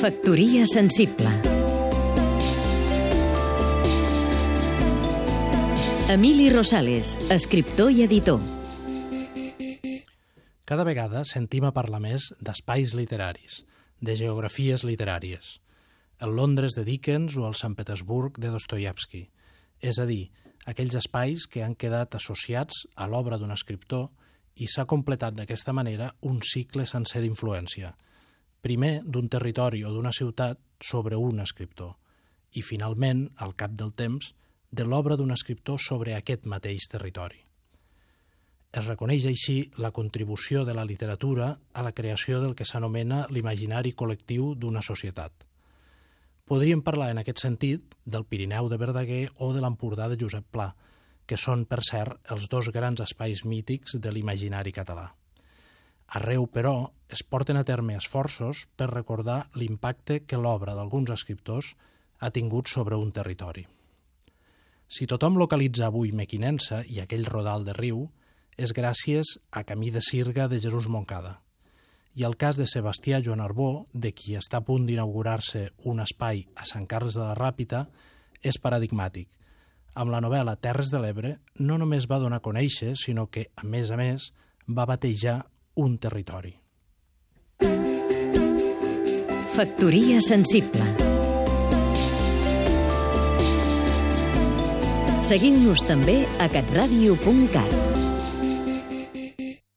Factoria sensible. Emili Rosales, escriptor i editor. Cada vegada sentim a parlar més d'espais literaris, de geografies literàries, el Londres de Dickens o el Sant Petersburg de Dostoyevsky, és a dir, aquells espais que han quedat associats a l'obra d'un escriptor i s'ha completat d'aquesta manera un cicle sencer d'influència, primer d'un territori o d'una ciutat sobre un escriptor i, finalment, al cap del temps, de l'obra d'un escriptor sobre aquest mateix territori. Es reconeix així la contribució de la literatura a la creació del que s'anomena l'imaginari col·lectiu d'una societat. Podríem parlar en aquest sentit del Pirineu de Verdaguer o de l'Empordà de Josep Pla, que són, per cert, els dos grans espais mítics de l'imaginari català. Arreu, però, es porten a terme esforços per recordar l'impacte que l'obra d'alguns escriptors ha tingut sobre un territori. Si tothom localitza avui Mequinensa i aquell rodal de riu, és gràcies a Camí de Sirga de Jesús Moncada. I el cas de Sebastià Joan Arbó, de qui està a punt d'inaugurar-se un espai a Sant Carles de la Ràpita, és paradigmàtic. Amb la novel·la Terres de l'Ebre no només va donar a conèixer, sinó que, a més a més, va batejar un territori. Factoria sensible Seguim-nos també a catradio.cat